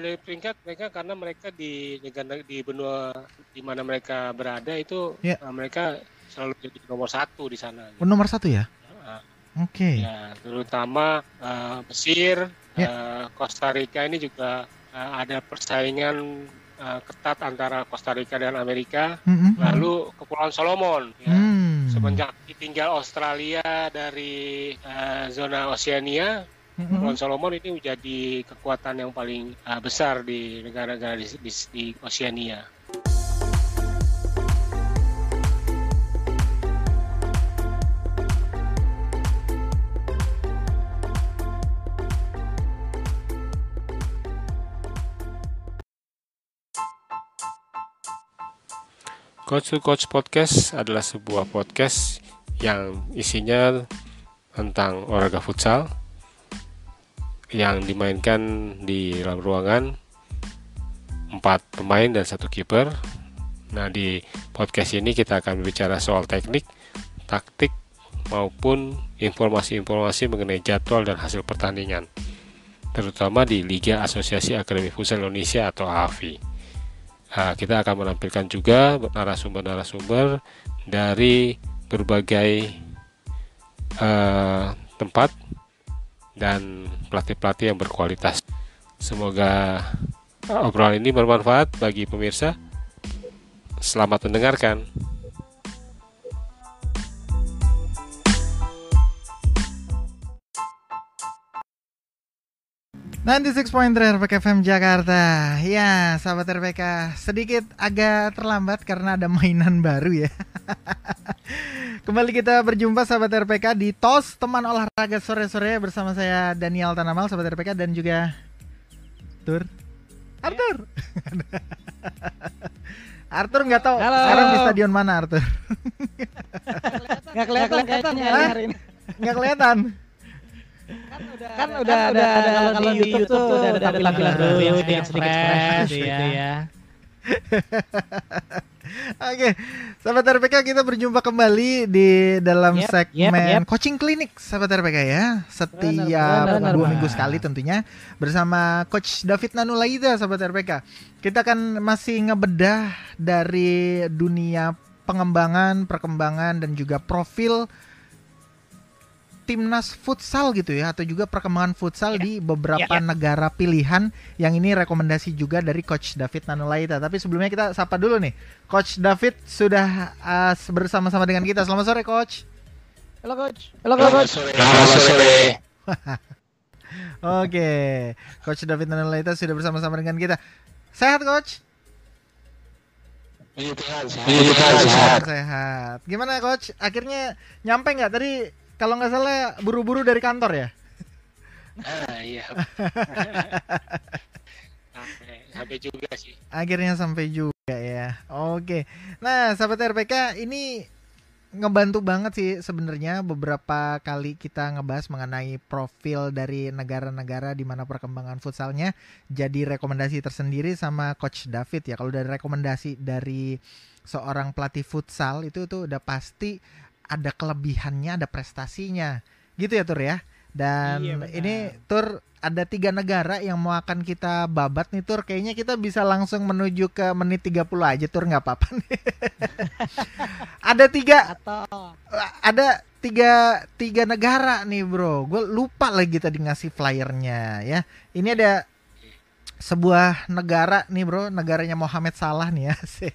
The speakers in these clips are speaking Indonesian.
dari peringkat mereka karena mereka di negara di benua di mana mereka berada itu Ya. uh, mereka selalu jadi nomor satu di sana. Oh, nomor satu ya? Uh, Oke. ya, terutama uh, Mesir, Ya. uh, Costa Rica ini juga uh, ada persaingan uh, ketat antara Costa Rica dan Amerika. Mm-mm. Lalu Kepulauan Solomon. Ya. Hmm. Semenjak ditinggal Australia dari uh, zona Oceania, Mm-mm. Kepulauan Solomon ini menjadi kekuatan yang paling uh, besar di negara-negara di, di, di Oceania. Coach to Coach Podcast adalah sebuah podcast yang isinya tentang olahraga futsal yang dimainkan di dalam ruangan empat pemain dan satu kiper. Nah di podcast ini kita akan berbicara soal teknik, taktik maupun informasi-informasi mengenai jadwal dan hasil pertandingan, terutama di Liga Asosiasi Akademi Futsal Indonesia atau AFI. Nah, kita akan menampilkan juga narasumber-narasumber dari berbagai eh, tempat dan pelatih-pelatih yang berkualitas. Semoga obrolan ini bermanfaat bagi pemirsa. Selamat mendengarkan. 96.3 RPK FM Jakarta. Ya sahabat RPK Sedikit agak terlambat karena ada mainan baru ya. Kembali kita berjumpa sahabat RPK di TOS Teman Olahraga Sore-Sore Bersama saya Daniel Tanamal sahabat RPK Dan juga Tur Arthur! Arthur nggak tahu Halo. sekarang di stadion mana Arthur? Nggak kelihatan kayaknya Hah? hari ini. nggak kelihatan Kan udah ada, ada kalau di YouTube tuh udah ada tampilan baru yang sedikit sedikit fresh gitu ya. Oke, sahabat RPK kita berjumpa kembali di dalam Yep, segmen yep, yep. coaching klinik, sahabat RPK ya. Setiap Benar, benar, dua benar. minggu sekali tentunya bersama Coach David Nanulaida, sahabat RPK. Kita akan masih ngebedah dari dunia pengembangan, perkembangan dan juga profil timnas futsal gitu ya atau juga perkembangan futsal Ya. di beberapa Ya, ya. negara pilihan yang ini rekomendasi juga dari coach David Nanulaita. Tapi sebelumnya kita sapa dulu nih. Coach David sudah uh, bersama-sama dengan kita. Selamat sore coach. Halo coach. Halo coach. Selamat sore. Oke. Coach David Nanulaita sudah bersama-sama dengan kita. Sehat coach? Sehat, sehat. Gimana coach? Akhirnya nyampe nggak tadi kalau nggak salah buru-buru dari kantor ya? Ah iya. sampai, juga sih. Akhirnya sampai juga ya. Oke. Nah, sahabat RPK ini ngebantu banget sih sebenarnya beberapa kali kita ngebahas mengenai profil dari negara-negara di mana perkembangan futsalnya jadi rekomendasi tersendiri sama coach David ya. Kalau dari rekomendasi dari seorang pelatih futsal itu tuh udah pasti ada kelebihannya, ada prestasinya. Gitu ya Tur ya. Dan Iya, benar. ini Tur ada tiga negara yang mau akan kita babat nih Tur. Kayaknya kita bisa langsung menuju ke menit 30 aja Tur nggak apa-apa nih. ada tiga Atau ada tiga tiga negara nih bro. Gue lupa lagi tadi ngasih flyernya ya. Ini ada sebuah negara nih bro, negaranya Mohamed Salah nih ya. Asik.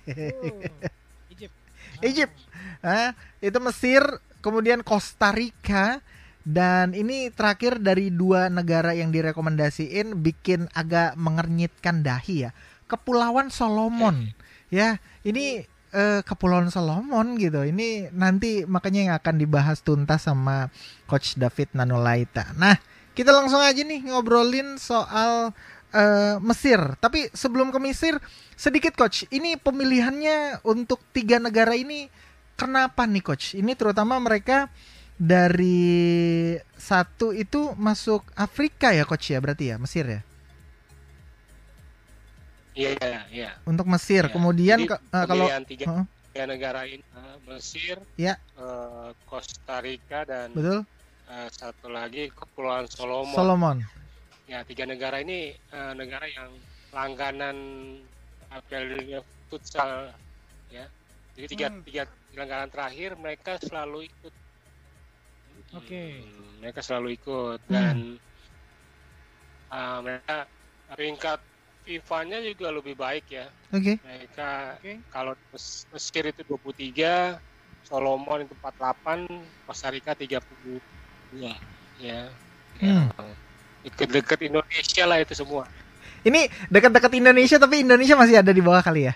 Egypt. Egypt. Hah? itu Mesir, kemudian Costa Rica dan ini terakhir dari dua negara yang direkomendasiin bikin agak mengernyitkan dahi ya. Kepulauan Solomon. Ya, ini eh, Kepulauan Solomon gitu. Ini nanti makanya yang akan dibahas tuntas sama Coach David Nanulaita. Nah, kita langsung aja nih ngobrolin soal eh, Mesir. Tapi sebelum ke Mesir, sedikit Coach. Ini pemilihannya untuk tiga negara ini kenapa nih Coach? Ini terutama mereka dari satu itu masuk Afrika ya Coach ya berarti ya Mesir ya. Iya, iya. Untuk Mesir. Ya, Kemudian jadi ke- eh, kalau tiga, tiga negara ini eh, Mesir, Ya. eh, Costa Rica dan betul eh, satu lagi Kepulauan Solomon. Solomon. Ya, tiga negara ini eh, negara yang langganan Piala Dunia futsal ya. Jadi tiga Hmm. tiga penyelenggaraan terakhir mereka selalu ikut. Oke. Hmm, mereka selalu ikut Hmm. dan ah, mereka peringkat FIFA-nya juga lebih baik ya. Oke. Mereka Oke. kalau Mes- Mesir itu 23, Solomon itu 48, Costa Rica 32. Ya. Hmm. Dekat-dekat Indonesia lah itu semua. Ini dekat-dekat Indonesia tapi Indonesia masih ada di bawah kali ya.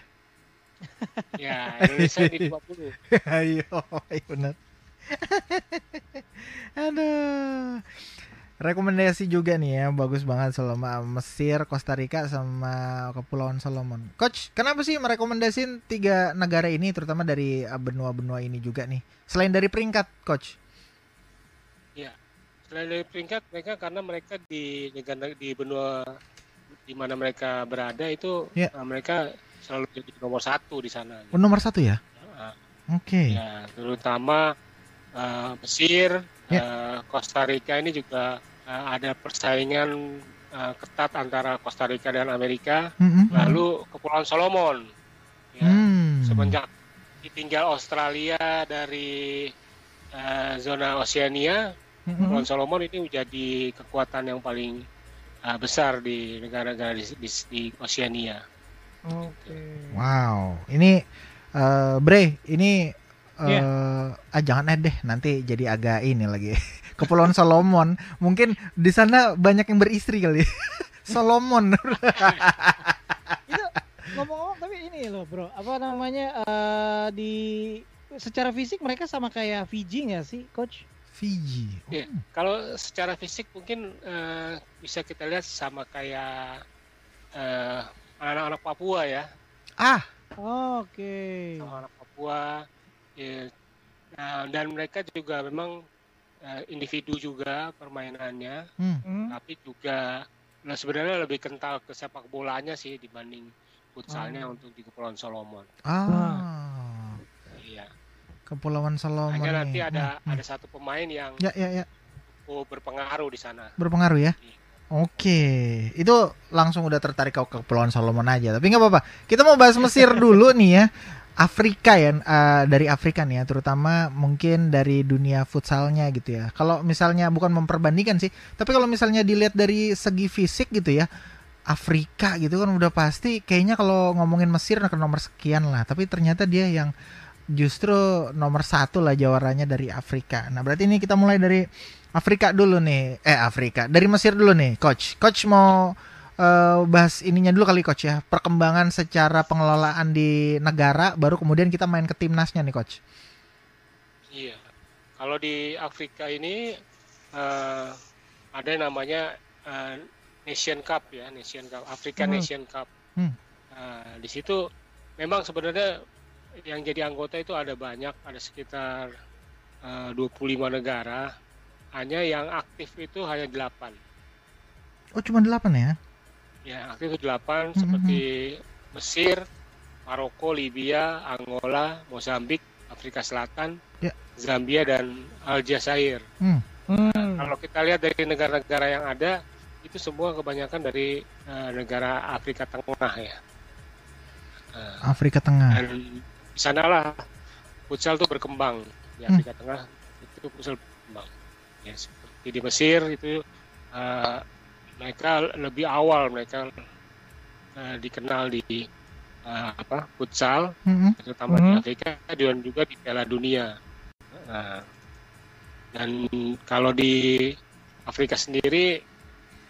Ya, Indonesia di 20. Ayo, iya benar. Aduh. Rekomendasi juga nih ya, bagus banget selama Mesir, Costa Rica sama Kepulauan Solomon. Coach, kenapa sih merekomendasin tiga negara ini terutama dari uh, benua-benua ini juga nih? Selain dari peringkat, coach. Selain dari peringkat mereka karena mereka di negara di benua di mana mereka berada itu Ya. eh, mereka selalu jadi nomor satu di sana. Oh, nomor satu ya? Ah, Oke. Ya, terutama eh, Mesir, Ya. eh, Costa Rica ini juga eh, ada persaingan eh, ketat antara Costa Rica dan Amerika. Mm-mm. Lalu Kepulauan Solomon, ya, Hmm. semenjak ditinggal Australia dari eh, zona Oceania, Mm-mm. Kepulauan Solomon ini menjadi kekuatan yang paling besar di negara-negara di, di, di Oceania. Oke. Wow, ini eh Bre, ini eh Iya. ah jangan eh deh, nanti jadi agak ini lagi. Kepulauan Solomon, mungkin di sana banyak yang beristri kali. Solomon. Itu ngomong-ngomong tapi ini loh bro, apa namanya eh, di secara fisik mereka sama kayak Fiji nggak sih, coach? Fiji. Iya. Kalau secara fisik mungkin eh, bisa kita lihat sama kayak eh, anak-anak Papua ya, Ah, Oke. sama anak Papua. ya. Nah, dan mereka juga memang eh, individu juga permainannya, hmm. Hmm. tapi juga nah sebenarnya lebih kental ke sepak bolanya sih dibanding futsalnya untuk di Kepulauan Solomon. Ah. Iya. Kepulauan Solomon. Hanya nanti ada Hmm, hmm. ada satu pemain yang Ya, ya, ya. oh, berpengaruh di sana. Berpengaruh ya. Oke, itu langsung udah tertarik ke Kepulauan Solomon aja. Tapi nggak apa-apa. Kita mau bahas Mesir dulu nih ya. Afrika ya, eh, dari Afrika nih ya, terutama mungkin dari dunia futsalnya gitu ya. Kalau misalnya bukan memperbandingkan sih, tapi kalau misalnya dilihat dari segi fisik gitu ya, Afrika gitu kan udah pasti kayaknya kalau ngomongin Mesir ke nomor sekian lah. Tapi ternyata dia yang justru nomor satu lah jawarannya dari Afrika. Nah berarti ini kita mulai dari Afrika dulu nih. Eh Afrika dari Mesir dulu nih, coach. Coach mau eh, bahas ininya dulu kali coach ya. Perkembangan secara pengelolaan di negara, baru kemudian kita main ke timnasnya nih coach. Iya. Kalau di Afrika ini eh, ada yang namanya eh, Nation Cup ya, Nation Cup, African Hmm. Nation Cup. Hmm. Eh, di situ memang sebenarnya yang jadi anggota itu ada banyak, ada sekitar eh, 25 negara. Hanya yang aktif itu hanya 8. Oh cuma delapan ya? Ya, aktif itu 8 Hmm, seperti Mesir, Maroko, Libya, Angola, Mozambik, Afrika Selatan, Ya. Zambia dan Aljazair. Hmm. Hmm. Kalau kita lihat dari negara-negara yang ada, itu semua kebanyakan dari eh, negara Afrika Tengah ya. Eh, Afrika Tengah. dan di sanalah futsal itu berkembang di Hmm. Afrika Tengah itu futsal berkembang. Ya, seperti di Mesir itu eh, mereka lebih awal mereka eh, dikenal di eh, apa futsal Hmm. terutama di Hmm. Afrika dan juga di Piala Dunia. Nah, dan kalau di Afrika sendiri,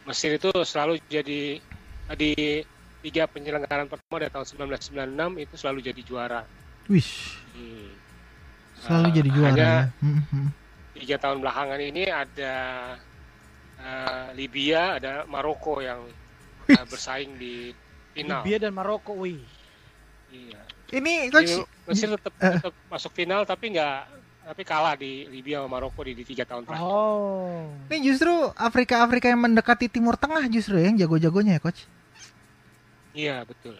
Mesir itu selalu jadi di tiga penyelenggaraan pertama dari tahun 1996 itu selalu jadi juara. Wish, Hmm. selalu Ah, jadi juara hanya ya. Hmm, hmm. Tiga tahun belakangan ini ada eh, Libya, ada Maroko yang eh, bersaing di final. Libya dan Maroko, wih. Iya. Ini coach, Mesir tetap, eh. tetap masuk final tapi nggak tapi kalah di Libya sama Maroko di, di tiga tahun terakhir. Oh. ini justru Afrika Afrika yang mendekati Timur Tengah justru ya yang jago-jagonya ya coach. Iya betul.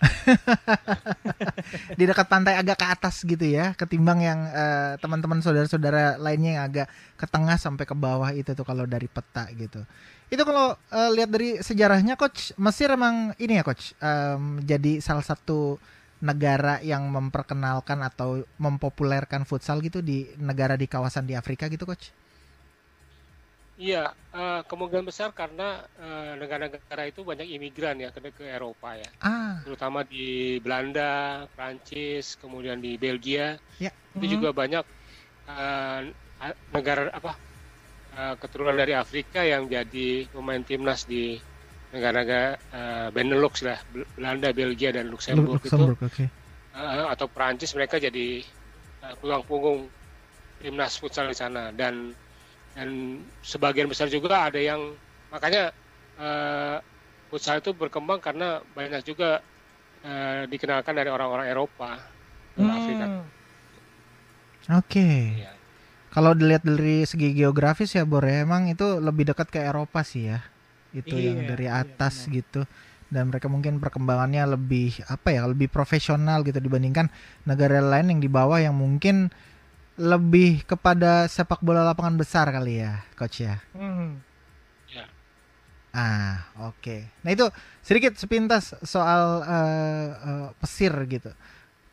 di dekat pantai agak ke atas gitu ya, ketimbang yang eh, teman-teman saudara-saudara lainnya yang agak ke tengah sampai ke bawah itu tuh kalau dari peta gitu. Itu kalau eh, lihat dari sejarahnya, coach Mesir emang ini ya, coach, em, jadi salah satu negara yang memperkenalkan atau mempopulerkan futsal gitu di negara di kawasan di Afrika gitu, coach. Iya, eh, kemungkinan besar karena eh, negara-negara itu banyak imigran ya ke, ke Eropa ya, Ah, terutama di Belanda, Prancis, kemudian di Belgia. Ya. Itu Mhm. juga banyak a- negara apa eh, keturunan dari Afrika yang jadi pemain timnas di negara-negara eh, Benelux lah, Bel- Belanda, Belgia dan Luxembourg, Luxembourg, oke. itu eh, atau Prancis mereka jadi tulang punggung timnas futsal di sana dan dan sebagian besar juga ada yang makanya eh, futsal itu berkembang karena banyak juga eh, dikenalkan dari orang-orang Eropa Hmm. Afrika. Oke. Ya. Kalau dilihat dari segi geografis ya Bor ya, emang itu lebih dekat ke Eropa sih ya. Itu yang Iya, dari iya, atas benar. gitu. Dan mereka mungkin perkembangannya lebih apa ya, lebih profesional gitu dibandingkan negara lain yang di bawah yang mungkin lebih kepada sepak bola lapangan besar kali ya, coach ya. Hmm. Ah, oke. Nah itu sedikit sepintas soal eh, eh, Mesir gitu.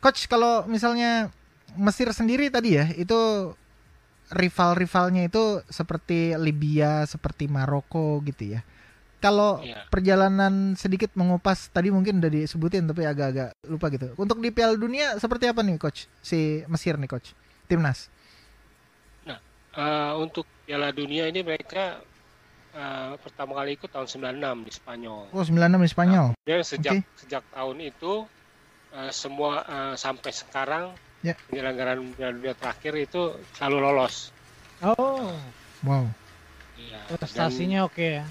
Coach, kalau misalnya Mesir sendiri tadi ya, itu rival-rivalnya itu seperti Libya, seperti Maroko gitu ya. Kalau Iya. perjalanan sedikit mengupas tadi mungkin udah disebutin tapi agak-agak lupa gitu. Untuk di Piala Dunia seperti apa nih coach? Si Mesir nih coach. Timnas. Eh, untuk Piala Dunia ini mereka eh, pertama kali ikut tahun 96 di Spanyol. Oh, 96 di Spanyol. Dan sejak Oke. sejak tahun itu eh, semua eh, sampai sekarang Ya. penyelenggaraan Piala Dunia terakhir itu selalu lolos. Oh, Wow. Iya. prestasinya oke ya.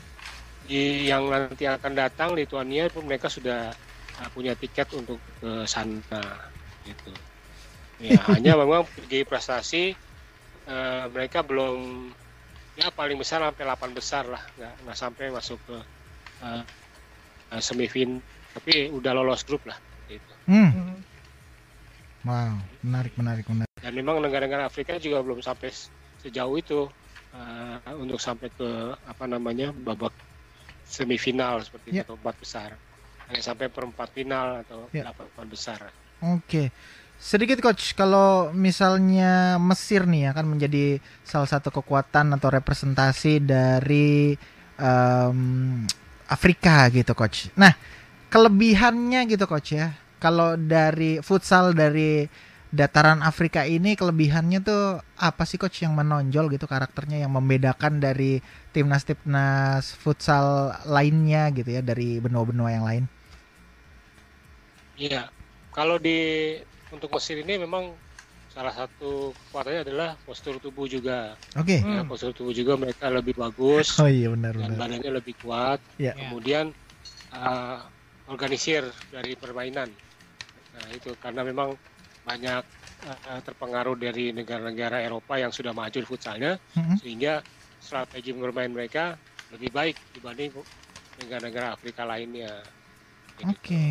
Di yang nanti akan datang Lituania pun mereka sudah uh, punya tiket untuk ke sana gitu. Ya, hanya memang segi prestasi uh, mereka belum ya paling besar sampai 8 besar lah, nggak nggak sampai masuk ke uh, uh, semifinal, tapi udah lolos grup lah gitu. Hmm. Hmm. Wow, menarik menarik menarik. Dan memang negara-negara Afrika juga belum sampai se- sejauh itu uh, untuk sampai ke apa namanya babak semifinal seperti Ya. itu empat besar. Hanya sampai perempat final atau Ya. delapan besar. Oke. Sedikit coach, kalau misalnya Mesir nih akan menjadi salah satu kekuatan atau representasi dari em, Afrika gitu coach. Nah, kelebihannya gitu coach ya. Kalau dari futsal dari dataran Afrika ini kelebihannya tuh apa sih coach yang menonjol gitu karakternya yang membedakan dari timnas-timnas futsal lainnya gitu ya dari benua-benua yang lain? Iya. Kalau di untuk Mesir ini memang salah satu kekuatannya adalah postur tubuh juga. Oke. Ya, Hmm. postur tubuh juga mereka lebih bagus Oh iya benar dan benar. badannya lebih kuat. Ya. Ya. Kemudian uh, organisir dari permainan. Nah, itu karena memang banyak uh, terpengaruh dari negara-negara Eropa yang sudah maju di futsalnya Mm-mm. sehingga strategi bermain mereka lebih baik dibanding negara-negara Afrika lainnya. Oke,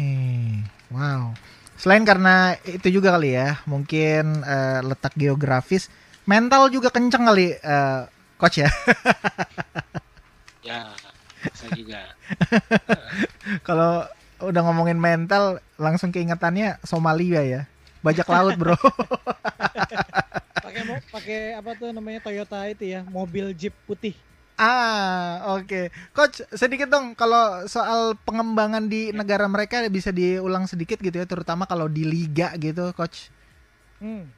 wow. Selain karena itu juga kali ya, mungkin eh, letak geografis, mental juga kenceng kali, eh, coach ya. Ya, bisa juga. Kalau udah ngomongin mental, langsung keingetannya Somalia ya, bajak laut bro. Pakai pakai apa tuh namanya Toyota itu ya, mobil Jeep putih. Ah, oke, coach sedikit dong kalau soal pengembangan di negara mereka bisa diulang sedikit gitu ya, terutama kalau di liga gitu, coach. Hmm.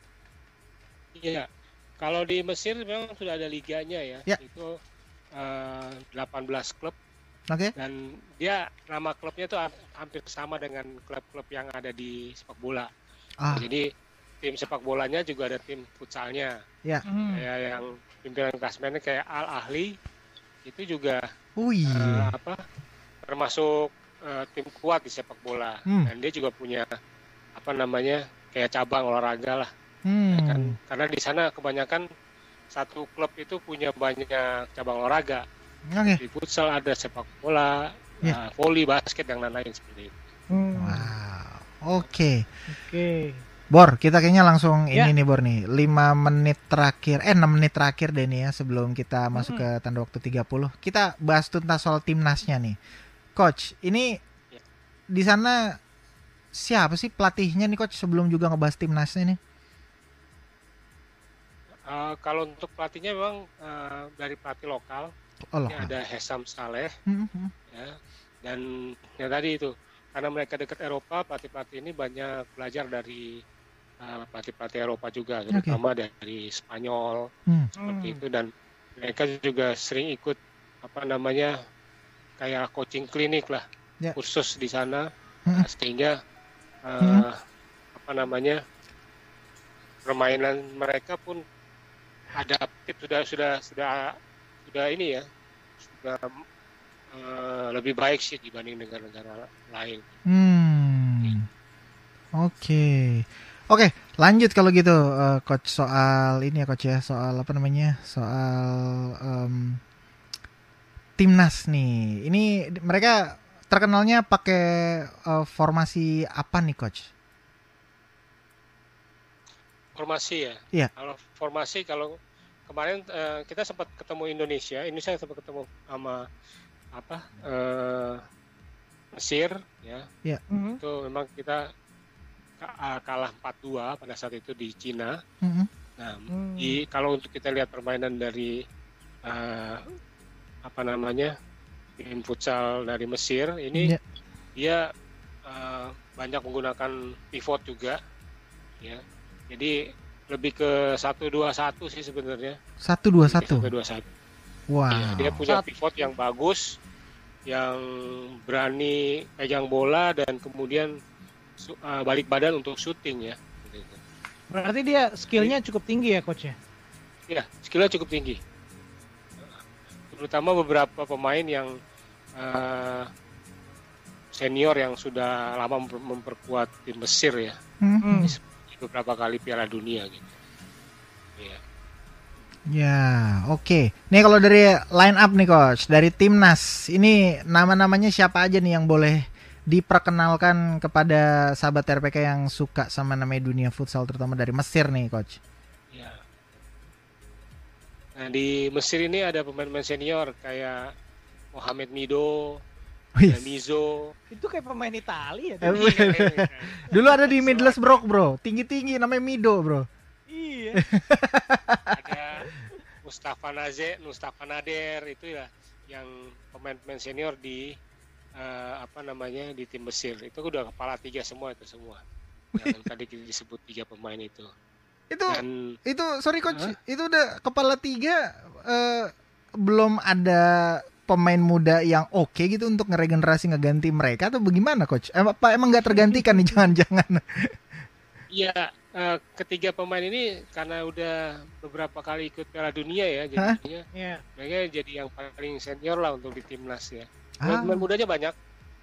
Iya. Kalau di Mesir memang sudah ada liganya ya. Ya. Itu eh, 18 klub Oke, dan dia nama klubnya itu ha- hampir sama dengan klub-klub yang ada di sepak bola. ah, Jadi tim sepak bolanya juga ada tim futsalnya. Hmm. Kayak yang pimpinan klasmennya kayak Al Ahli itu juga iya, apa termasuk eh, tim kuat di sepak bola Hmm. dan dia juga punya apa namanya kayak cabang olahraga lah ya kan hmm, karena di sana kebanyakan satu klub itu punya banyak cabang olahraga oke. di futsal ada sepak bola Ya. eh, voli basket dan lain-lain seperti itu Hmm, Wow. Oke. Oke. Bor, kita kayaknya langsung Ya. ini nih Bor nih. 5 menit terakhir, eh 6 menit terakhir deh nih ya sebelum kita masuk ke tanda waktu 30. Kita bahas tuntas soal timnasnya nih. Coach, ini Ya. di sana siapa sih pelatihnya nih coach sebelum juga ngebahas timnasnya nih? Eh, kalau untuk pelatihnya memang eh, dari pelatih lokal Oh, ini lokal. ada Hesam Saleh Hmm, hmm. ya dan ya tadi itu karena mereka dekat Eropa pelatih-pelatih ini banyak belajar dari eh, pelatih-pelatih Eropa juga terutama dari Spanyol Hmm. seperti itu dan mereka juga sering ikut apa namanya kayak coaching klinik lah Ya. kursus di sana Hmm. Nah, sehingga eh, Hmm. apa namanya permainan mereka pun adaptif sudah sudah sudah sudah ini ya sudah eh, lebih baik sih dibanding negara-negara lain. Hmm. Oke. Oke, lanjut kalau gitu eh, coach soal ini ya coach ya, soal apa namanya? Soal em, timnas nih. Ini mereka terkenalnya pakai eh, formasi apa nih coach? Formasi ya. Iya. Kalau formasi kalau kemarin eh, kita sempat ketemu Indonesia, Indonesia sempat ketemu sama apa eh, Mesir ya. Mhm. Itu memang kita kalah 4-2 pada saat itu di Cina. Mm-mm. Nah, Hmm. di kalau untuk kita lihat permainan dari eh, apa namanya tim futsal dari Mesir ini Ya. dia eh, banyak menggunakan pivot juga, ya. Jadi lebih ke satu dua satu sih sebenarnya. Satu dua satu. Satu dua satu. Wow. Iya, dia punya pivot yang bagus, yang berani pegang bola dan kemudian eh, balik badan untuk syuting ya. Berarti dia skillnya cukup tinggi ya coach ya? Ya, skillnya cukup tinggi. Terutama beberapa pemain yang eh, senior yang sudah lama memper- memperkuat tim Mesir ya, Hmm. Hmm. beberapa kali Piala Dunia gitu. Iya. Ya, oke. Nih kalau dari line up nih coach, dari timnas, ini nama-namanya siapa aja nih yang boleh diperkenalkan kepada sahabat RPK yang suka sama namanya dunia futsal terutama dari Mesir nih coach. Ya. Nah di Mesir ini ada pemain-pemain senior kayak Mohamed Mido, ada Mizo. Itu kayak pemain Italia ya? Eh, Dulu. Wih. Dulu ada di Middlesbrough bro, tinggi-tinggi namanya Mido bro. iya. ada Mustafa Naze, Mustafa Nader itu ya yang pemain-pemain senior di eh, apa namanya di tim Mesir itu udah kepala tiga semua itu semua yang tadi kita disebut tiga pemain itu Itu dan itu sorry coach, Hah? itu udah kepala tiga eh, belum ada pemain muda yang oke gitu untuk ngeregenerasi ngeganti mereka atau bagaimana coach? Eh, apa emang nggak tergantikan nih jangan-jangan? Iya, eh, ketiga pemain ini karena udah beberapa kali ikut Piala Dunia ya, jadinya Iya. mereka jadi yang paling senior lah untuk di timnas ya. Ah. Pemain mudanya banyak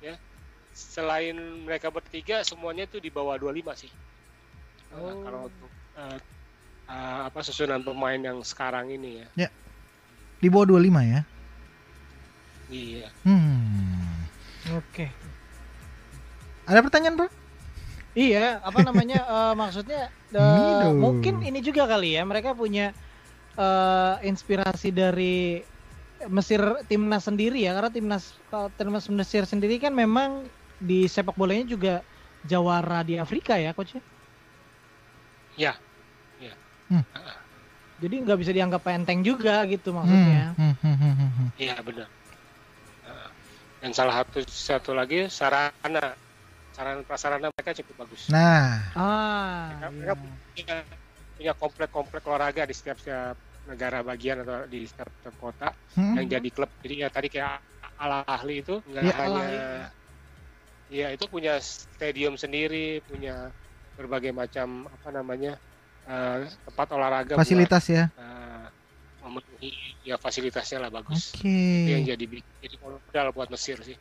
ya. Selain mereka bertiga, semuanya itu di bawah 25 sih. Nah, Oh. kalau untuk eh, eh, apa susunan pemain yang sekarang ini ya. Di bawah 25 ya? Iya. Hmm. Oke. Ada pertanyaan bro? Iya, apa namanya? eh, maksudnya Mido. mungkin ini juga kali ya. Mereka punya eh, inspirasi dari Mesir timnas sendiri ya, karena timnas kalau timnas Mesir sendiri kan memang di sepak bolanya juga jawara di Afrika ya, coach. Ya. Jadi nggak bisa dianggap enteng juga gitu maksudnya. Hmm, hmm, hmm, hmm, hmm. Iya benar. Dan salah satu satu lagi sarana sarana prasarana mereka cukup bagus. Nah, Mereka- Ah, mereka iya. punya, punya komplek-komplek olahraga di setiap setiap negara bagian atau di setiap, kota hmm. yang jadi klub. Jadi ya tadi kayak Al Ahli itu nggak Ya, hanya ya itu punya stadium sendiri, punya berbagai macam apa namanya eh, tempat olahraga fasilitas ya. buat, eh, memenuhi ya fasilitasnya lah bagus. Oke. Itu yang jadi jadi modal buat Mesir sih.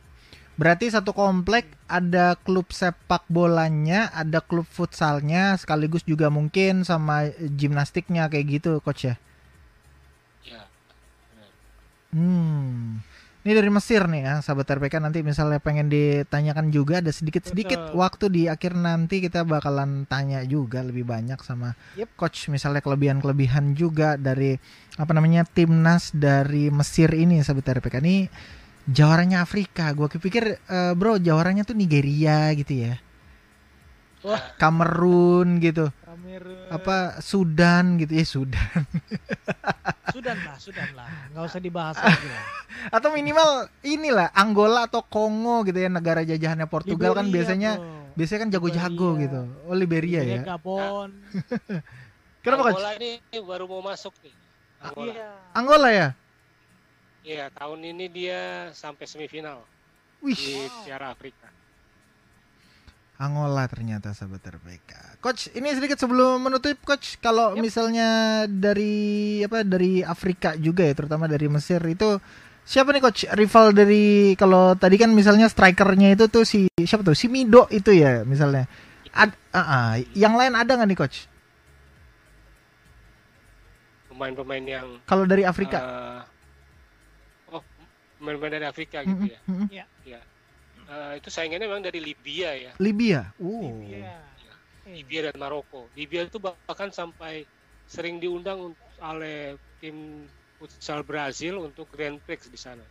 Berarti satu komplek ada klub sepak bolanya, ada klub futsalnya, sekaligus juga mungkin sama gimnastiknya kayak gitu, coach ya. Hmm. Ini dari Mesir nih ya, sahabat RPK nanti misalnya pengen ditanyakan juga ada sedikit-sedikit waktu di akhir nanti kita bakalan tanya juga lebih banyak sama Yep. coach misalnya kelebihan-kelebihan juga dari apa namanya timnas dari Mesir ini sahabat RPK ini jawarannya Afrika. Gua kepikir eh, bro jawarannya tuh Nigeria gitu ya. Wah. Kamerun gitu. Kamerun. Apa Sudan gitu ya Sudan. Sudan lah, Sudan lah. Nggak usah dibahas lagi lah. Atau minimal inilah Angola atau Kongo gitu ya negara jajahannya Portugal kan Liberia, biasanya bro. biasanya kan jago-jago Liberia. gitu. Oh Liberia Liberia, ya. Gabon. Kenapa coach? Angola ini baru mau masuk nih. Angola. Iya. Angola ya? Iya, tahun ini dia sampai semifinal Wih, di Piala Afrika. Angola ternyata sahabat RPK. Coach, ini sedikit sebelum menutup coach, kalau Yap. misalnya dari apa dari Afrika juga ya, terutama dari Mesir itu siapa nih coach rival dari kalau tadi kan misalnya strikernya itu tuh si siapa tuh si Mido itu ya misalnya. Ad, ah, ah. yang lain ada nggak nih coach? Pemain-pemain yang Kalau dari Afrika? eh, oh, pemain-pemain dari Afrika gitu ya. Mm-mm, mm-mm. Eh, itu saingannya memang dari Libya ya. Libya. Oh. Libya. Eh, Libya dan Maroko. Libya itu bahkan sampai sering diundang un- oleh tim futsal Brazil untuk Grand Prix di sana.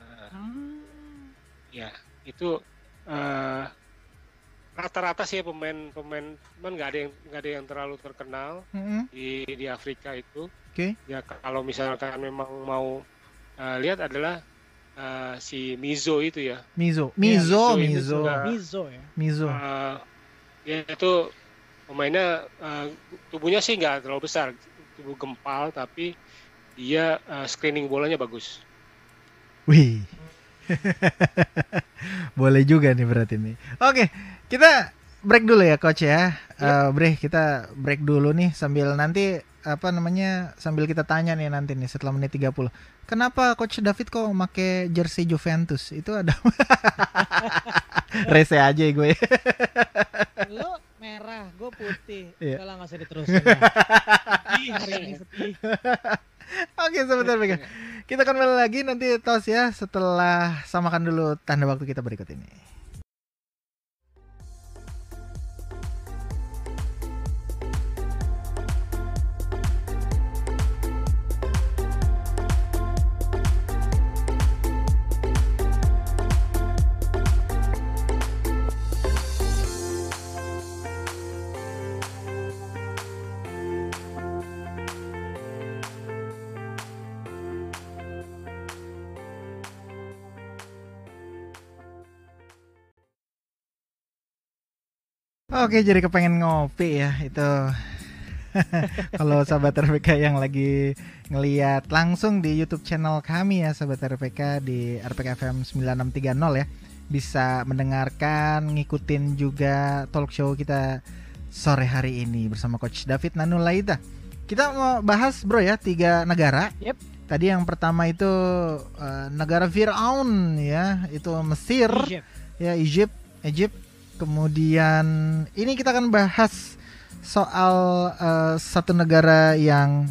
Nah, hmm. ya, itu eh, rata-rata sih ya pemain-pemain, cuman nggak ada yang nggak ada yang terlalu terkenal Mm-mm. di di Afrika itu. Oke. Ya kalau misalkan memang mau eh, lihat adalah eh, si Mizo itu ya. Mizo. Iya, Mizo, Mizo ini Mizo. sudah- Mizo ya. Mizo. Eh, ya itu pemainnya eh, tubuhnya sih nggak terlalu besar, tubuh gempal tapi dia eh, screening bolanya bagus. Wih. Boleh juga nih berarti nih. Oke, kita break dulu ya coach ya. Eh Bre, kita break dulu nih sambil nanti apa namanya sambil kita tanya nih nanti nih setelah menit 30. Kenapa coach David kok make jersey Juventus? Itu ada Rese aja gue. Lo merah, gue putih. Iya. Udah lah nggak usah diterusin. Sedih hari ini sedih. Oke, sebentar Bega. Kita kembali lagi nanti tos ya setelah samakan dulu tanda waktu kita berikut ini. Oke, jadi kepengen ngopi ya itu. Kalau sahabat RPK yang lagi ngeliat langsung di YouTube channel kami ya sahabat RPK di RPK FM 9630 ya bisa mendengarkan, ngikutin juga talk show kita sore hari ini bersama Coach David Nanulaita. Kita mau bahas bro ya tiga negara. Yep. Tadi yang pertama itu eh, negara Firaun ya, itu Mesir Egypt. ya Egypt, Egypt. Kemudian ini kita akan bahas soal eh, satu negara yang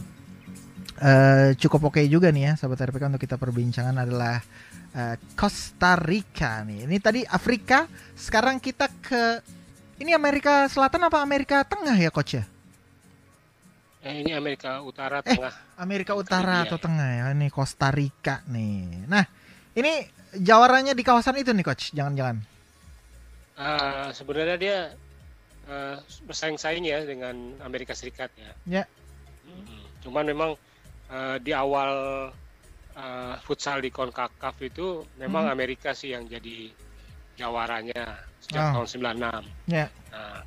eh, cukup oke juga nih ya, sahabat RPK untuk kita perbincangan adalah eh, Costa Rica nih. Ini tadi Afrika, sekarang kita ke ini Amerika Selatan apa Amerika Tengah ya coach ya? Eh, ini Amerika Utara Eh. Tengah. Amerika Utara Iya, atau. Tengah ya? Ini Costa Rica nih. Nah, ini jawarannya di kawasan itu nih coach, jangan-jangan. Ah, sebenarnya dia eh, bersaing-saing ya dengan Amerika Serikat ya. Ya. Mm. Cuman memang eh, di awal eh, futsal di Concacaf itu memang Hmm. Amerika sih yang jadi jawaranya sejak Oh. tahun 96. Ya. Nah,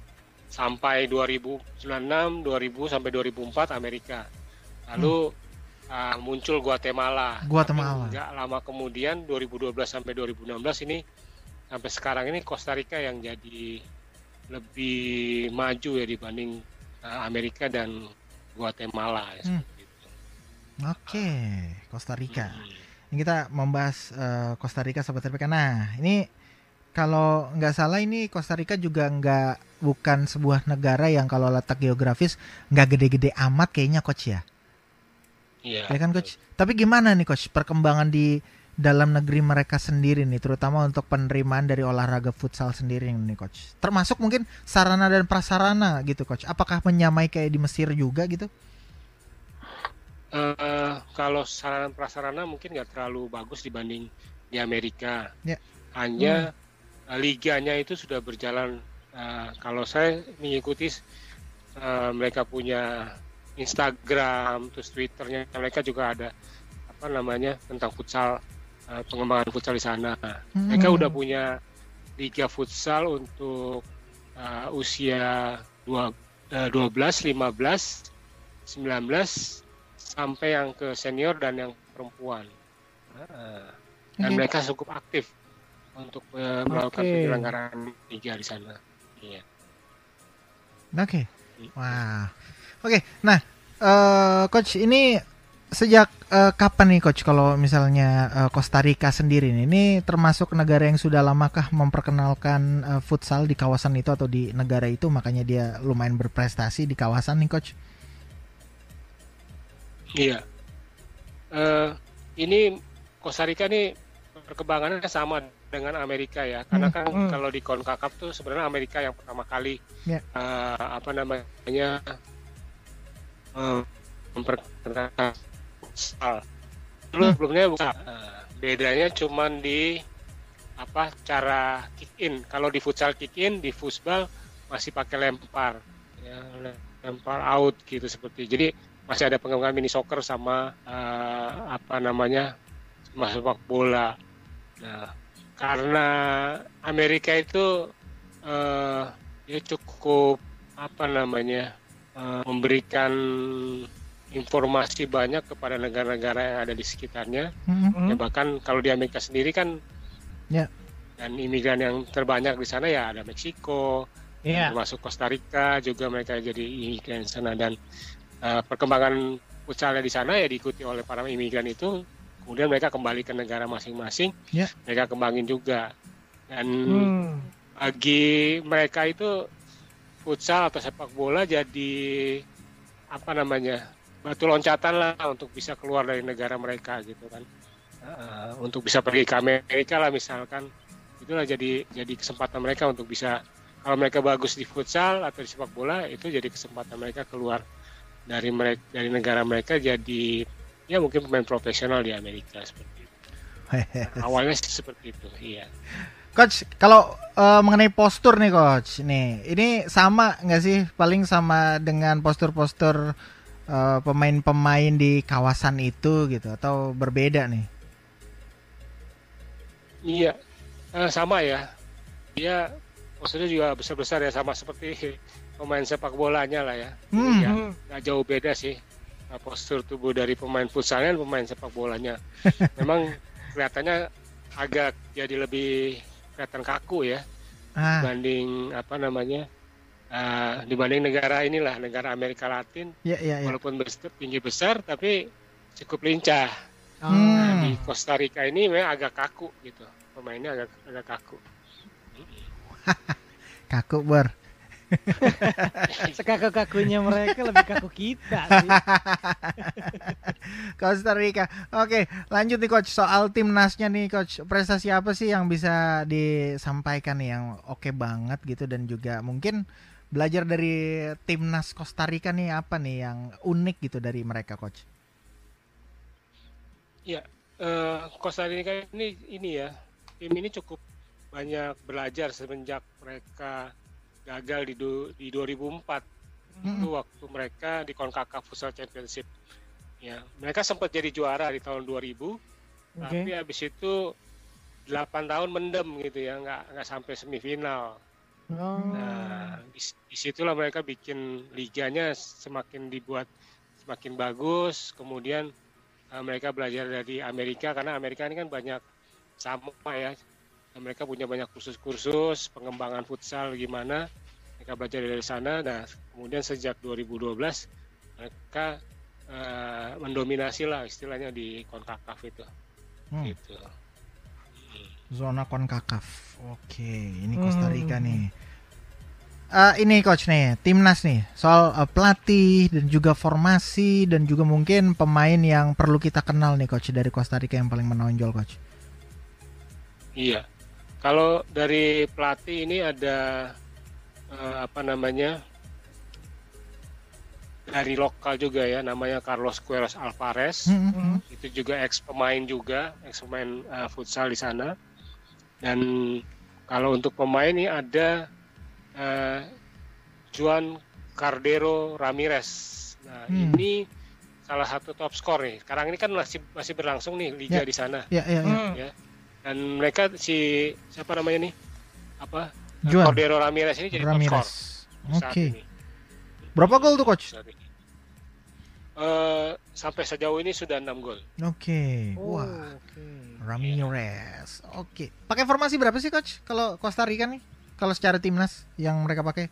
sampai 2096, 2000 sampai 2004 Amerika. Lalu ah, muncul Guatemala. Hmm. Guatemala. Tapi nggak lama kemudian 2012 sampai 2016 ini sampai sekarang ini Costa Rica yang jadi lebih maju ya dibanding ah, Amerika dan Guatemala ya, Hmm. seperti itu. Oke, Costa Rica. Hmm. Ini kita membahas eh, Costa Rica sahabat RPK. Nah, ini kalau nggak salah ini Costa Rica juga nggak bukan sebuah negara yang kalau letak geografis nggak gede-gede amat kayaknya coach ya. Iya. Ya kan coach. Tapi gimana nih coach perkembangan di dalam negeri mereka sendiri nih, terutama untuk penerimaan dari olahraga futsal sendiri nih coach. Termasuk mungkin sarana dan prasarana gitu coach. Apakah menyamai kayak di Mesir juga gitu? Uh, kalau sarana prasarana mungkin nggak terlalu bagus dibanding di Amerika. Ya. Hanya hmm. liganya itu sudah berjalan. Uh, kalau saya mengikuti uh, mereka punya Instagram, terus Twitternya mereka juga ada apa namanya tentang futsal uh, pengembangan futsal di sana. Hmm. Mereka udah punya liga futsal untuk uh, usia dua, uh, 12, 15, 19 sampai yang ke senior dan yang perempuan. Uh, dan okay. mereka cukup aktif untuk uh, melakukan okay. penyelenggaraan liga di sana. Iya. Oke. Okay. Wah. Oke. Okay. Nah, uh, coach ini sejak uh, kapan nih coach kalau misalnya uh, Costa Rica sendiri nih ini termasuk negara yang sudah lamakah memperkenalkan uh, futsal di kawasan itu atau di negara itu makanya dia lumayan berprestasi di kawasan nih coach? Iya. Uh, ini Costa Rica nih perkembangannya sama dengan Amerika ya karena hmm, kan hmm. kalau di Concacaf tuh sebenarnya Amerika yang pertama kali yeah. Ya. uh, apa namanya uh, memperkenalkan futsal. Dulu hmm. sebelumnya bukan. Uh, bedanya cuma di apa cara kick in. Kalau di futsal kick in, di futsal masih pakai lempar, ya, lempar out gitu seperti. Jadi masih ada pengembangan mini soccer sama uh, apa namanya sepak bola. Nah, karena Amerika itu uh, ya cukup apa namanya uh, memberikan informasi banyak kepada negara-negara yang ada di sekitarnya. Mm-hmm. Ya, bahkan kalau di Amerika sendiri kan, yeah. dan imigran yang terbanyak di sana ya ada Meksiko, yeah. termasuk Costa Rica juga mereka jadi imigran di sana dan uh, perkembangan futsalnya di sana ya diikuti oleh para imigran itu. Kemudian mereka kembali ke negara masing-masing, yeah. mereka kembangin juga. Dan mm. bagi mereka itu futsal atau sepak bola jadi apa namanya batu loncatan lah untuk bisa keluar dari negara mereka gitu kan. Uh, untuk bisa pergi ke Amerika lah misalkan. Itulah jadi jadi kesempatan mereka untuk bisa kalau mereka bagus di futsal atau di sepak bola itu jadi kesempatan mereka keluar dari mereka dari negara mereka jadi ya mungkin pemain profesional di Amerika seperti itu. Nah, awalnya sih seperti itu iya. Coach, kalau uh, mengenai postur nih coach, nih ini sama nggak sih paling sama dengan postur-postur pemain eh, pemain-pemain di kawasan itu gitu atau berbeda nih? Iya, uh, sama ya. Dia maksudnya juga besar-besar ya sama seperti pemain sepak bolanya lah ya. Hmm. Ya, nggak jauh beda sih uh, postur tubuh dari pemain futsalnya dan pemain sepak bolanya. Memang kelihatannya agak jadi lebih kelihatan kaku ya ah. dibanding apa namanya uh, dibanding negara inilah negara Amerika Latin ya, ya, ya. walaupun besar, tinggi besar tapi cukup lincah hmm. nah, di Costa Rica ini memang agak kaku gitu pemainnya agak agak kaku kaku ber Sekaku-kakunya mereka lebih kaku kita sih. Costa Rica. Oke, lanjut nih coach soal timnasnya nih coach. Prestasi apa sih yang bisa disampaikan nih yang oke okay banget gitu dan juga mungkin belajar dari timnas Costa Rica nih apa nih yang unik gitu dari mereka coach? Ya, uh, Costa Rica ini ini ya tim ini cukup banyak belajar semenjak mereka gagal di du, di 2004 hmm. itu waktu mereka di Concacaf Futsal Championship. Ya, mereka sempat jadi juara di tahun 2000, okay. tapi habis itu 8 tahun mendem gitu ya, nggak nggak sampai semifinal. Oh. Nah, di situlah mereka bikin liganya semakin dibuat semakin bagus. Kemudian uh, mereka belajar dari Amerika karena Amerika ini kan banyak sama ya. Mereka punya banyak kursus-kursus pengembangan futsal gimana. Mereka belajar dari sana. Nah, kemudian sejak 2012 mereka uh, mendominasi lah istilahnya di Concacaf itu. Hmm. Gitu zona konkakaf. Oke, ini Costa Rica hmm. nih. Eh, ini coach nih, timnas nih, soal eh, pelatih dan juga formasi dan juga mungkin pemain yang perlu kita kenal nih coach dari Costa Rica yang paling menonjol coach. Iya. Kalau dari pelatih ini ada eh, apa namanya? Dari lokal juga ya, namanya Carlos Queiroz Alvarez. Hmm, hmm. Itu juga ex pemain juga, ex pemain eh, futsal di sana. Dan kalau untuk pemain ini ada eh, Juan Cardero Ramirez. Nah, Hmm. ini salah satu top skor nih. Sekarang ini kan masih masih berlangsung nih liga Ya. di sana. Ya, ya, ya. Hmm. Ya. Dan mereka si siapa namanya nih? Apa? Juan Cordero Ramirez ini jadi top skor Ramirez. saat Oke. ini. Berapa gol tuh coach? Eh, sampai sejauh ini sudah 6 gol. Oke. Oh, Wah, oke. Ramirez. Oke. Pakai formasi berapa sih coach kalau Costa Rica nih? Kalau secara timnas yang mereka pakai?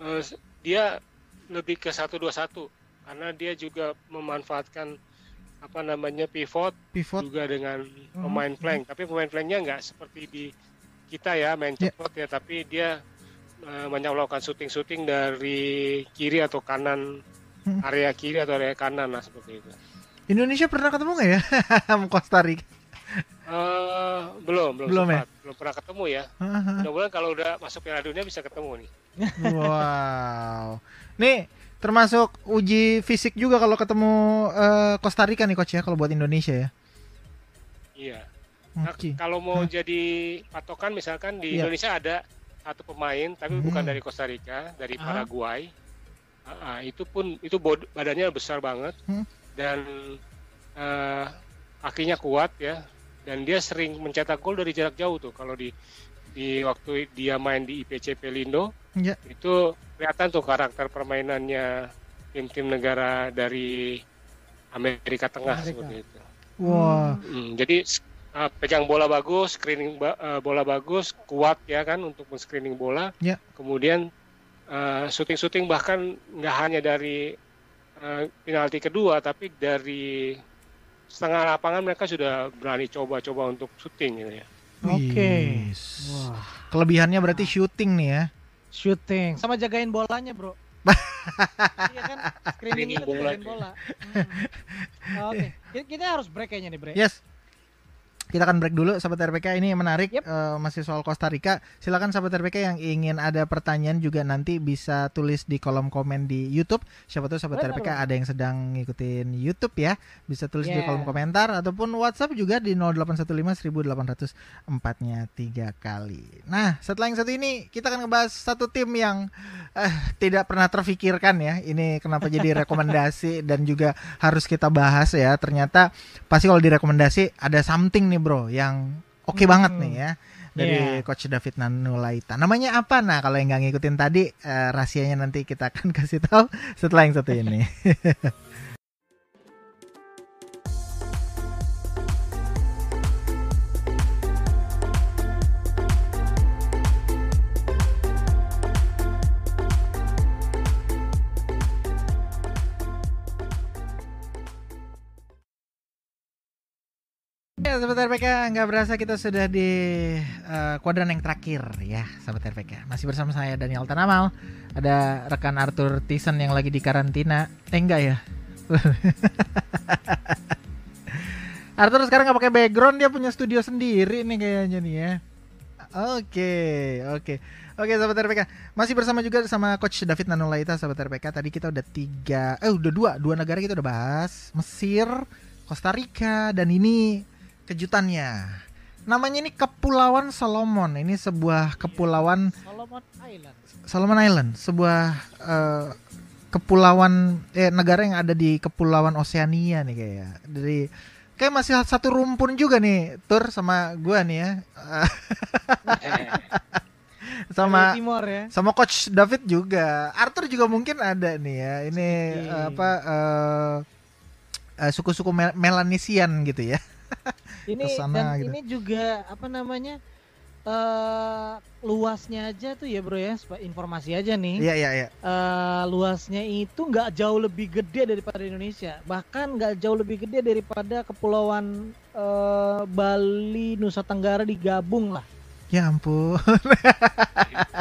Eh, dia lebih ke 1-2-1 karena dia juga memanfaatkan apa namanya pivot Pivot. juga dengan Hmm. pemain flank. Tapi pemain flanknya nggak seperti di kita ya main Ya. cepat ya, tapi dia eh, banyak melakukan syuting-syuting dari kiri atau kanan Hmm. area kiri atau area kanan lah seperti itu. Indonesia pernah ketemu nggak ya sama Costa Rica? Eh, belum, belum, Belum ya? belum pernah ketemu ya. Mudah-mudahan kalau udah masuk Piala Dunia bisa ketemu nih. wow. Nih termasuk uji fisik juga kalau ketemu eh, Costa Rica nih coach ya kalau buat Indonesia ya. Iya. Nah, Oke. kalau mau Hah? jadi patokan misalkan di Iya. Indonesia ada satu pemain tapi Hmm. bukan dari Costa Rica, dari. Paraguay. Ah, ah, itu pun itu bod- badannya besar banget Hmm. Dan kakinya kuat ya dan dia sering mencetak gol dari jarak jauh tuh kalau di di waktu dia main di IPC Pelindo Ya. itu kelihatan tuh karakter permainannya tim-tim negara dari Amerika Tengah Amerika. seperti itu. Wah. Hmm, jadi uh, pegang bola bagus, screening ba- uh, bola bagus, kuat ya kan untuk men-screening bola. Ya. Kemudian uh, syuting-syuting bahkan nggak hanya dari uh, penalti kedua, tapi dari setengah lapangan mereka sudah berani coba-coba untuk syuting gitu ya. Oke. Wis. Wah, Kelebihannya berarti shooting nih ya. shooting. Sama jagain bolanya, Bro. iya kan? Screening itu jagain bola. Hmm. Oke. Kita- Kita harus break kayaknya nih, Bre. Yes. Kita akan break dulu sahabat RPK ini menarik Yep. eh, masih soal Costa Rica. Silakan sahabat RPK yang ingin ada pertanyaan juga nanti bisa tulis di kolom komen di YouTube. Siapa tahu sahabat RPK ada yang sedang ngikutin YouTube ya, bisa tulis di Yeah. kolom komentar ataupun WhatsApp juga di 0815 1800 empatnya tiga kali. Nah, setelah yang satu ini kita akan ngebahas satu tim yang eh, tidak pernah terfikirkan ya. Ini kenapa jadi rekomendasi dan juga harus kita bahas ya. Ternyata pasti kalau direkomendasi ada something nih bro yang oke Hmm. banget nih ya dari Yeah. coach David Nanulaita. Namanya apa? Nah kalau yang nggak ngikutin tadi eh, rahasianya nanti kita akan kasih tahu setelah yang satu ini. Ya, sahabat RPK, nggak berasa kita sudah di eh, kuadran yang terakhir ya, sahabat RPK. Masih bersama saya Daniel Tanamal, ada rekan Arthur Tison yang lagi di karantina. Eh enggak ya? Arthur sekarang nggak pakai background, dia punya studio sendiri nih kayaknya nih ya. Oke, oke. Oke sahabat RPK Masih bersama juga sama Coach David Nanulaita sahabat RPK Tadi kita udah tiga Eh udah dua Dua negara kita udah bahas Mesir Costa Rica Dan ini kejutannya. Namanya ini Kepulauan Solomon. Ini sebuah kepulauan Solomon Island. Solomon Island Sebuah eh, kepulauan eh, Negara yang ada di kepulauan Oseania nih kayak Dari Kayak masih satu rumpun juga nih Tur sama gua nih ya. Sama Timor ya. sama coach David juga. Arthur juga mungkin ada nih ya. Ini Sedikit. eh, apa eh, eh, suku-suku Mel- Melanesian gitu ya Ini Ke sana dan gitu. ini juga apa namanya? eh luasnya aja tuh ya, Bro ya. Informasi aja nih. iya iya iya eh, luasnya itu nggak jauh lebih gede daripada Indonesia, bahkan nggak jauh lebih gede daripada kepulauan eh, Bali, Nusa Tenggara digabung lah. Ya ampun.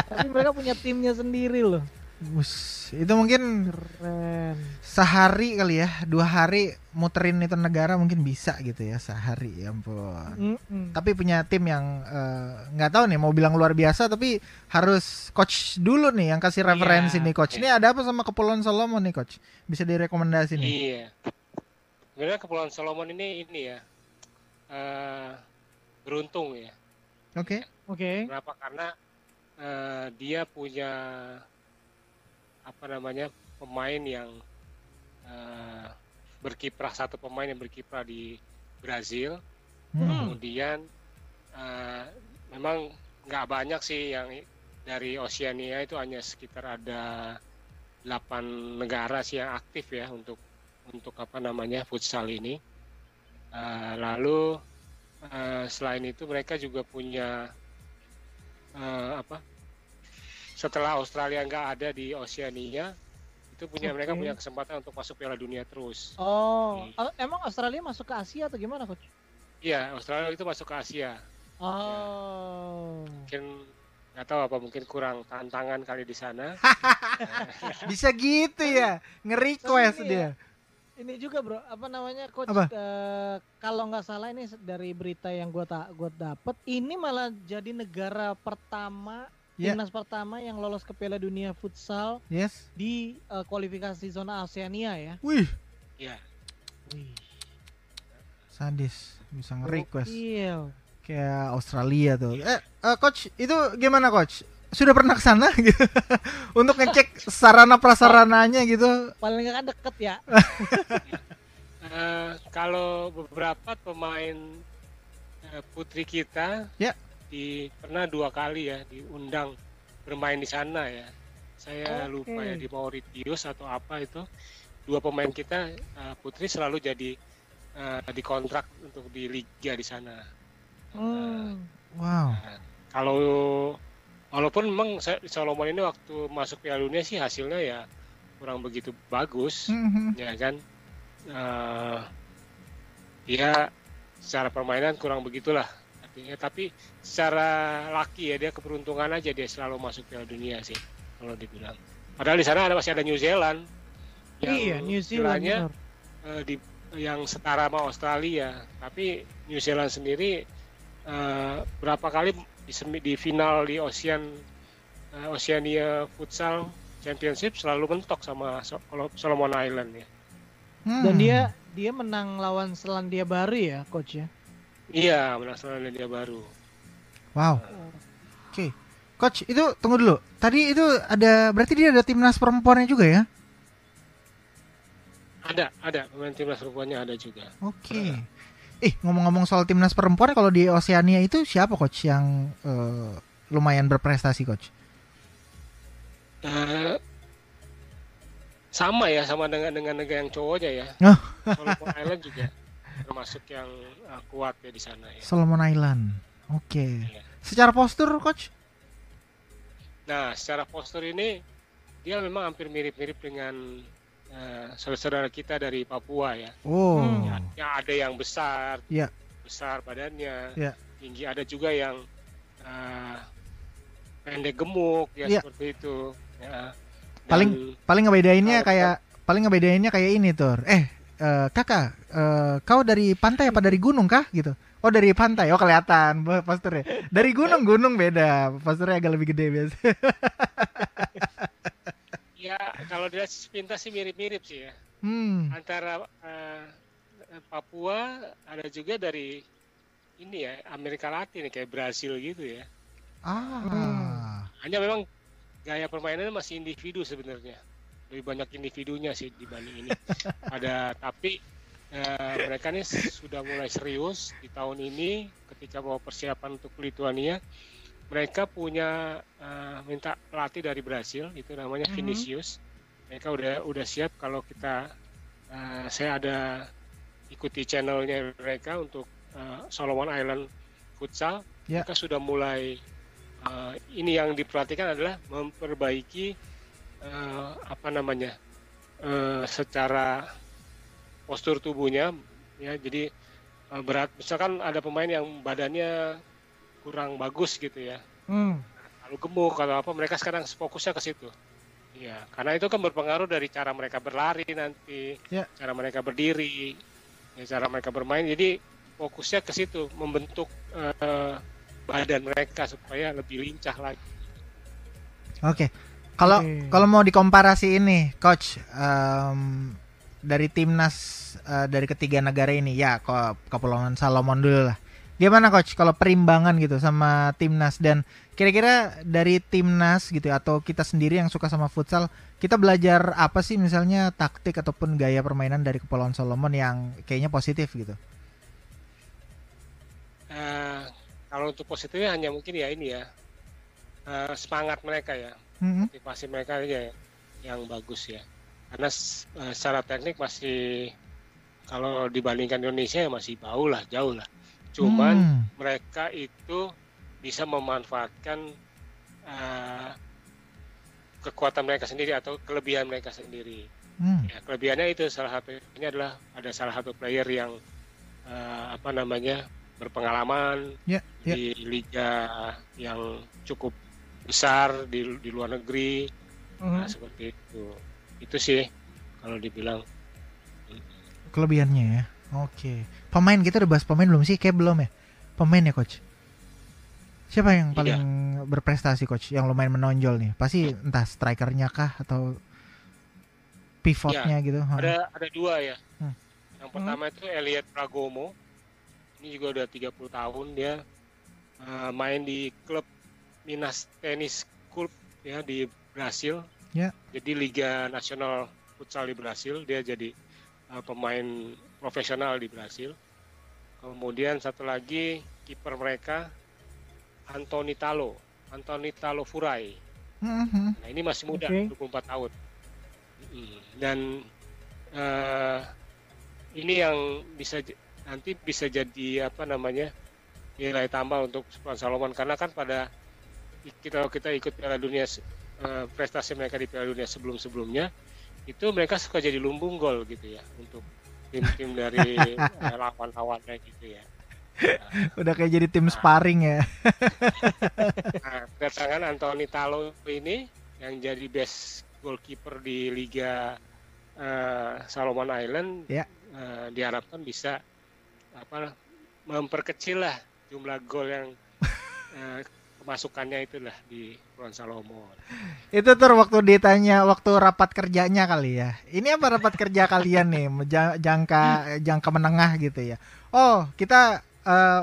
Tapi mereka punya timnya sendiri loh. Bus, itu mungkin Keren. Sehari kali ya, dua hari muterin itu negara mungkin bisa gitu ya sehari ya ampun. Mm-mm. Tapi punya tim yang eh, nggak tahu nih mau bilang luar biasa tapi harus coach dulu nih yang kasih referensi Iya, nih coach. Ini ada apa sama Kepulauan Solomon nih coach? Bisa direkomendasi nih. Iya. Sebenarnya Kepulauan Solomon ini ini ya eh, beruntung ya. Oke. Oke. Kenapa? Karena eh, dia punya apa namanya pemain yang eh, berkiprah satu pemain yang berkiprah di Brazil. Hmm. Kemudian eh, memang nggak banyak sih yang dari Oceania itu hanya sekitar ada 8 negara sih yang aktif ya untuk untuk apa namanya futsal ini. Eh, lalu eh, selain itu mereka juga punya eh, apa? Setelah Australia nggak ada di Oceania, itu punya mereka Oke. punya kesempatan untuk masuk Piala Dunia terus. Oh, a- emang Australia masuk ke Asia atau gimana coach? Iya, Australia itu masuk ke Asia. Oh. mungkin nggak tahu apa mungkin kurang tantangan kali di sana Bisa gitu ya. Nge-request ini dia. Ini juga bro, apa namanya coach? Apa? eh, kalau nggak salah ini dari berita yang gua tak gua dapet, ini malah jadi negara pertama, Ya. timnas pertama yang lolos ke Piala Dunia futsal Yes. di eh, kualifikasi zona Oceania ya. Wih, ya Wih. sadis. Bisa nge-request. Gokil. Kayak Australia tuh. Eh, eh, coach, itu gimana coach? Sudah pernah ke sana gitu? Untuk ngecek sarana prasarananya gitu. Paling nggak kan deket ya. Eh, kalau beberapa pemain eh, putri kita Ya. Di pernah dua kali ya diundang bermain di sana ya saya Oke. lupa ya di Mauritius atau apa itu dua pemain kita eh, putri selalu jadi eh, dikontrak untuk di liga di sana Hmm. Wow. kalau walaupun memang saya- Solomon ini waktu masuk Piala Dunia sih hasilnya ya kurang begitu bagus Mhm. ya kan Eh, dia secara permainan kurang begitulah artinya tapi secara laki ya dia keberuntungan aja dia selalu masuk Piala Dunia sih kalau dibilang padahal di sana ada masih ada New Zealand yang Iya, New Zealand. eh, di yang setara sama Australia tapi New Zealand sendiri eh, berapa kali di, semi- di final di Ocean eh, Oceania Futsal Championship selalu mentok sama So- Solomon Island ya Hmm. Dan dia dia menang lawan Selandia Baru ya, coach ya. Iya, menang Selandia Baru. Wow. Oke. Coach, itu tunggu dulu. Tadi itu ada berarti dia ada timnas perempuannya juga ya? Ada, ada pemain timnas perempuannya ada juga. Oke. Eh, ngomong-ngomong soal timnas perempuan kalau di Oceania itu siapa coach yang eh, lumayan berprestasi coach? Eh, sama ya, sama dengan dengan negara yang cowoknya ya. Oh. Solomon Island juga termasuk yang eh, kuat ya di sana ya. Solomon Island. Oke. Iya. Secara postur coach? Nah, secara postur ini dia memang hampir mirip-mirip dengan eh, saudara-saudara kita dari Papua ya. Oh. Hmm. Ya, yang ada yang besar, Iya. besar badannya, Iya. tinggi. Ada juga yang eh, pendek gemuk ya Iya. seperti itu. Ya. Paling- Paling ngebedainnya kayak paling ngebedainnya kayak ini tuh. Eh, eh, kakak, eh, kau dari pantai apa dari gunung kah gitu? Oh dari pantai, oh kelihatan posturnya. Dari gunung gunung beda, posturnya agak lebih gede biasa. Ya kalau dia sepintas sih mirip-mirip sih ya. Hmm, Antara eh, Papua ada juga dari ini ya Amerika Latin kayak Brasil gitu ya. ah, Hanya memang gaya permainannya masih individu sebenarnya. Lebih banyak individunya sih dibanding ini. Ada tapi eh, mereka nih sudah mulai serius di tahun ini ketika mau persiapan untuk Lituania. Mereka punya eh, minta pelatih dari Brasil itu namanya Mhm. Vinicius. Mereka udah udah siap kalau kita eh, saya ada ikuti channelnya mereka untuk eh, Solomon Island Futsal. Ya. Mereka sudah mulai eh, ini yang diperhatikan adalah memperbaiki eh, apa namanya eh, secara postur tubuhnya ya jadi eh, berat misalkan ada pemain yang badannya kurang bagus gitu ya Hmm. lalu gemuk atau apa mereka sekarang fokusnya ke situ ya karena itu kan berpengaruh dari cara mereka berlari nanti Ya. cara mereka berdiri ya, cara mereka bermain jadi fokusnya ke situ membentuk eh, badan mereka supaya lebih lincah lagi Oke. Kalau Oke. kalau mau dikomparasi ini, coach em, dari timnas eh, dari ketiga negara ini ya kok Kepulauan Salomon dulu lah. Gimana coach kalau perimbangan gitu sama timnas dan kira-kira dari timnas gitu atau kita sendiri yang suka sama futsal, kita belajar apa sih misalnya taktik ataupun gaya permainan dari Kepulauan Solomon yang kayaknya positif gitu. Eh, kalau untuk positifnya hanya mungkin ya ini ya eh, semangat mereka ya Mm-mm. motivasi mereka aja ya, yang bagus ya karena eh, secara teknik masih kalau dibandingkan Indonesia ya masih bau lah jauh lah cuman Hmm. mereka itu bisa memanfaatkan eh, kekuatan mereka sendiri atau kelebihan mereka sendiri Hmm. ya kelebihannya itu salah satunya adalah ada salah satu player yang eh, apa namanya berpengalaman Ya, ya. di liga yang cukup besar di di luar negeri Hmm. nah, seperti itu itu sih kalau dibilang Kelebihannya ya. Oke. Pemain kita udah bahas pemain belum sih? Kayak belum ya. Pemain ya coach. Siapa yang Iya. paling berprestasi coach? Yang lumayan menonjol nih. Pasti entah strikernya kah atau pivotnya gitu. Ha. ada ada dua ya Hmm. yang pertama itu Elliot Pragomo ini juga udah 30 tahun dia eh, main di klub Minas Tennis Club ya di Brasil Ya. jadi Liga Nasional Futsal di Brasil dia jadi eh, pemain profesional di Brasil kemudian satu lagi kiper mereka Anthony Talo Anthony Talo Furai Mhm. Nah ini masih muda, Oke. 24 tahun. Mm, Dan eh, ini yang bisa nanti bisa jadi apa namanya nilai tambah untuk Sultan Salomon karena kan pada kita kita ikut Piala Dunia eh, prestasi mereka di Piala Dunia sebelum-sebelumnya itu mereka suka jadi lumbung gol gitu ya untuk tim-tim dari eh, lawan-lawannya gitu ya. Udah kayak jadi tim sparring ya. Nah, kedatangan Anthony Talo ini yang jadi best goalkeeper di Liga eh, Solomon Island Ya. eh, diharapkan bisa apa memperkecil lah jumlah gol yang eh, kemasukannya itulah di Kepulauan Salomon. Itu tuh waktu ditanya waktu rapat kerjanya kali ya. Ini apa rapat kerja kalian nih? Ja- Jangka jangka menengah gitu ya. Oh, kita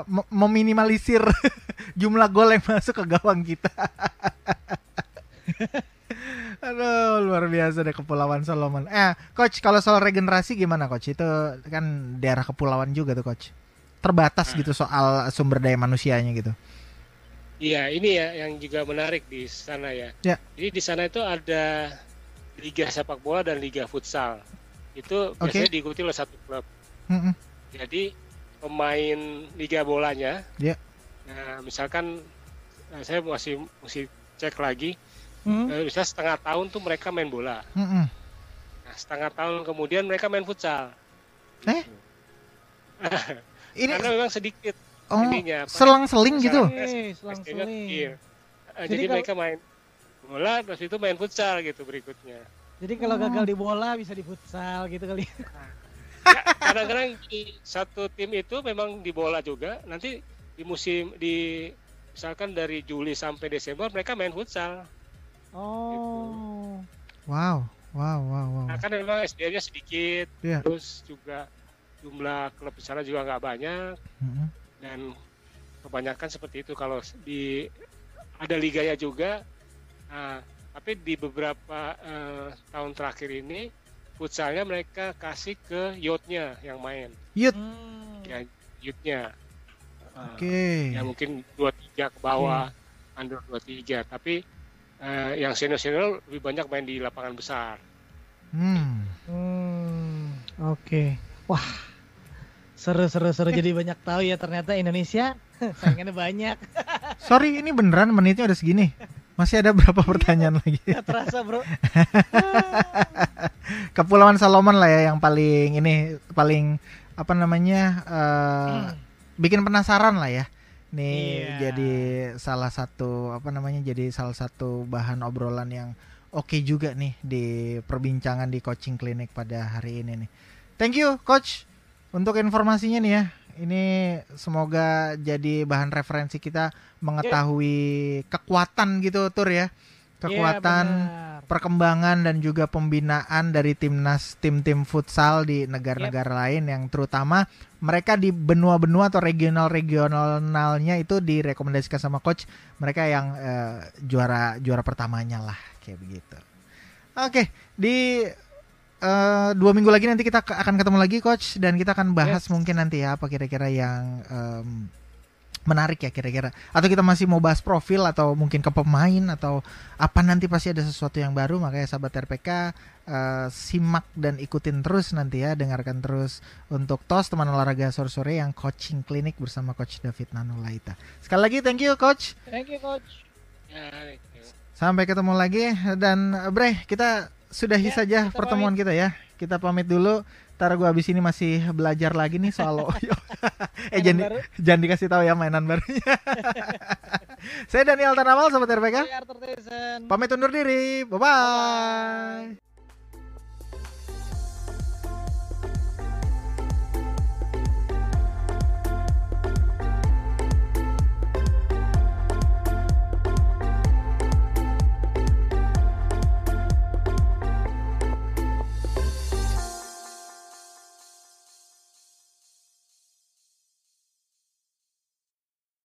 me- meminimalisir jumlah gol yang masuk ke gawang kita. Aduh, luar biasa deh Kepulauan Solomon. Eh, coach, kalau soal regenerasi gimana, coach? Itu kan daerah kepulauan juga tuh, coach. Terbatas gitu soal sumber daya manusianya gitu. Iya, ini ya yang juga menarik di sana ya. Ya. Jadi di sana itu ada liga sepak bola dan liga futsal. Itu biasanya diikuti oleh satu klub. Mm-mm. Jadi pemain liga bolanya, Ya. nah, misalkan nah, saya masih masih cek lagi, Hmm. eh, misalnya setengah tahun tuh mereka main bola, Mm-mm. nah, setengah tahun kemudian mereka main futsal. Eh? Ini Karena memang sedikit oh, selang-seling gitu. Oke, selang pastinya seling. kecil. Eh, Jadi Jadi, kalau- mereka main bola, terus itu main futsal gitu berikutnya. Jadi kalau Oh. gagal di bola bisa di futsal gitu kali. Ya, kadang-kadang satu tim itu memang di bola juga. Nanti di musim di misalkan dari Juli sampai Desember mereka main futsal. Oh. Wow, wow, wow, wow. Nah, kan memang SDM-nya sedikit, Iya. terus juga jumlah klub di sana juga nggak banyak Mm-mm. Dan kebanyakan seperti itu kalau di ada liganya juga. Nah, tapi di beberapa eh, tahun terakhir ini futsalnya mereka kasih ke youth-nya yang main, Yut. Hmm. ya youth-nya. Eh, Oke. ya mungkin dua tiga ke bawah under dua tiga tapi eh, yang senior senior lebih banyak main di lapangan besar Hmm. Hmm, oke. Wah, seru seru seru jadi banyak tahu ya ternyata Indonesia saingannya banyak. Sorry, ini beneran menitnya udah segini. Masih ada berapa pertanyaan lagi? Terasa bro. Kepulauan Salomon lah ya yang paling ini paling apa namanya eh, bikin penasaran lah ya. nih Iya. jadi salah satu apa namanya jadi salah satu bahan obrolan yang oke juga nih di perbincangan di coaching klinik pada hari ini nih. Thank you coach untuk informasinya nih ya. Ini semoga jadi bahan referensi kita mengetahui kekuatan gitu tur ya. Kekuatan Iya, benar. perkembangan dan juga pembinaan dari timnas tim-tim futsal di negara-negara lain yang terutama mereka di benua-benua atau regional-regionalnya itu direkomendasikan sama coach mereka yang eh, juara juara pertamanya lah kayak begitu. Oke di eh, dua minggu lagi nanti kita akan ketemu lagi coach dan kita akan bahas Yes. mungkin nanti ya apa kira-kira yang em, menarik ya kira-kira. Atau kita masih mau bahas profil atau mungkin ke pemain atau apa nanti pasti ada sesuatu yang baru. Makanya sahabat RPK eh, simak dan ikutin terus nanti ya. Dengarkan terus untuk tos teman olahraga sore-sore yang coaching klinik bersama coach David Nanulaita. Sekali lagi thank you coach. Thank you coach. sampai ketemu lagi. Dan eh, Bre kita sudahi Ya, saja kita pertemuan kita ya kita pamit dulu Ntar gue abis ini masih belajar lagi nih soal Oyo. eh jangan, baru. jangan dikasih tahu ya mainan barunya. Saya Daniel Tanamal, sobat RPK. Saya Arthur Tyson. Pamit undur diri. Bye-bye.